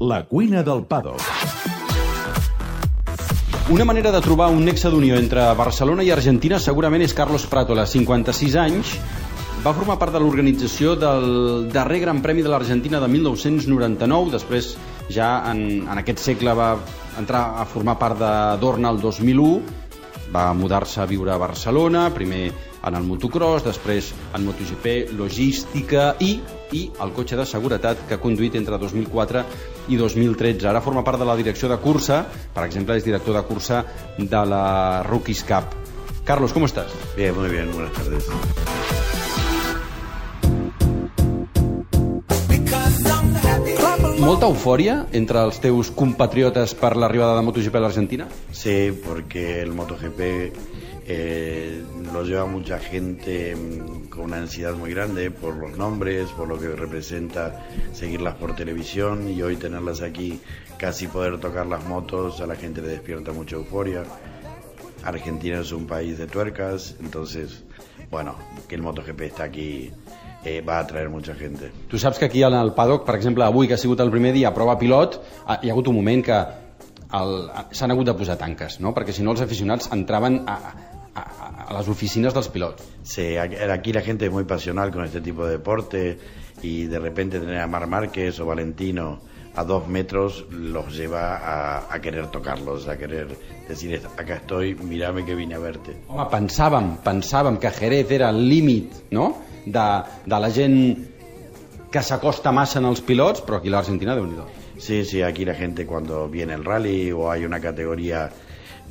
La cuina del Paddock. Una manera de trobar un nexe d'unió entre Barcelona i Argentina segurament és Carlos Pratola, 56 anys, va formar part de l'organització del darrer Gran Premi de l'Argentina de 1999, després ja en, en aquest segle va entrar a formar part de Dorna el 2001, va mudar-se a viure a Barcelona, primer en el motocross, després en MotoGP, logística i, i el cotxe de seguretat que ha conduït entre 2004 i 2013. Ara forma part de la direcció de cursa, per exemple, és director de cursa de la Rookies Cup. Carlos, ¿cómo estás? Bien, muy bien, buenas tardes. Molta eufòria entre els teus compatriotes per l'arribada de MotoGP a l'Argentina? Sí, porque el MotoGP eh, lo lleva mucha gente mm, con una ansiedad muy grande por los nombres, por lo que representa seguirlas por televisión y hoy tenerlas aquí, casi poder tocar las motos, a la gente le despierta mucha euforia. Argentina es un país de tuercas, entonces, bueno, que el MotoGP está aquí eh, va a atraer mucha gente. Tu saps que aquí el paddock, per exemple, avui que ha sigut el primer dia a prova pilot, ha- hi ha hagut un moment que s'han hagut de posar tanques, no? perquè si no els aficionats entraven a, a, a les oficines dels pilots. Sí, aquí la gente es muy pasional con este tipo de deporte y de repente tener a Mar Márquez o Valentino a dos metros los lleva a, a querer tocarlos, a querer decir, acá estoy, mírame que vine a verte. Home, pensàvem, pensàvem que Jerez era el límit no? de, de la gent que s'acosta massa en els pilots, però aquí a l'Argentina, déu nhi Sí, sí, aquí la gente cuando viene el rally o hay una categoría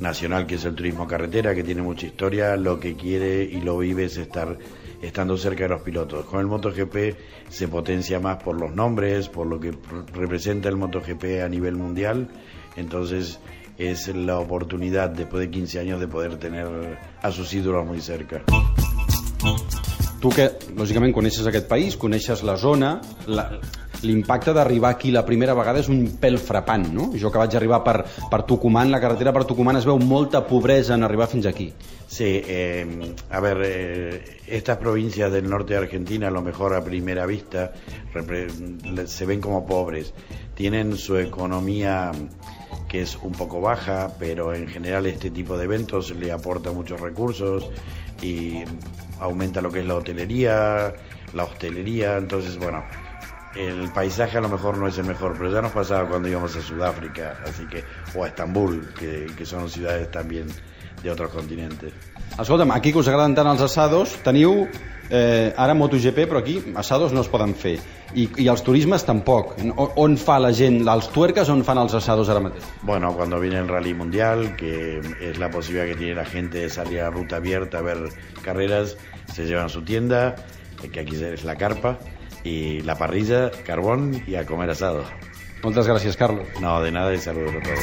nacional que es el turismo carretera, que tiene mucha historia, lo que quiere y lo vive es estar estando cerca de los pilotos. Con el MotoGP se potencia más por los nombres, por lo que pr- representa el MotoGP a nivel mundial, entonces es la oportunidad después de 15 años de poder tener a sus ídolos muy cerca. Tu que, lògicament, coneixes aquest país, coneixes la zona, l'impacte d'arribar aquí la primera vegada és un pèl frapant, no? Jo que vaig arribar per, per Tucumán, la carretera per Tucumán es veu molta pobresa en arribar fins aquí. Sí, eh, a ver, eh, estas provincias del norte de Argentina, a lo mejor a primera vista, se ven como pobres. Tienen su economía que es un poco baja, pero en general este tipo de eventos le aporta muchos recursos y aumenta lo que es la hotelería, la hostelería, entonces bueno, el paisaje a lo mejor no es el mejor, pero ya nos pasaba cuando íbamos a Sudáfrica, así que, o a Estambul, que, que son ciudades también de otros continentes. Escolta'm, aquí que us agraden tant els assados, teniu eh, ara MotoGP, però aquí assados no es poden fer. I, i els turismes tampoc. On, on fa la gent, els tuerques, on fan els assados ara mateix? Bueno, cuando viene el rally mundial, que es la posibilidad que tiene la gente de salir a ruta abierta a ver carreras, se llevan su tienda, que aquí es la carpa, y la parrilla, carbón y a comer asado. Muchas gracias, Carlos. No, de nada y saludos a todos.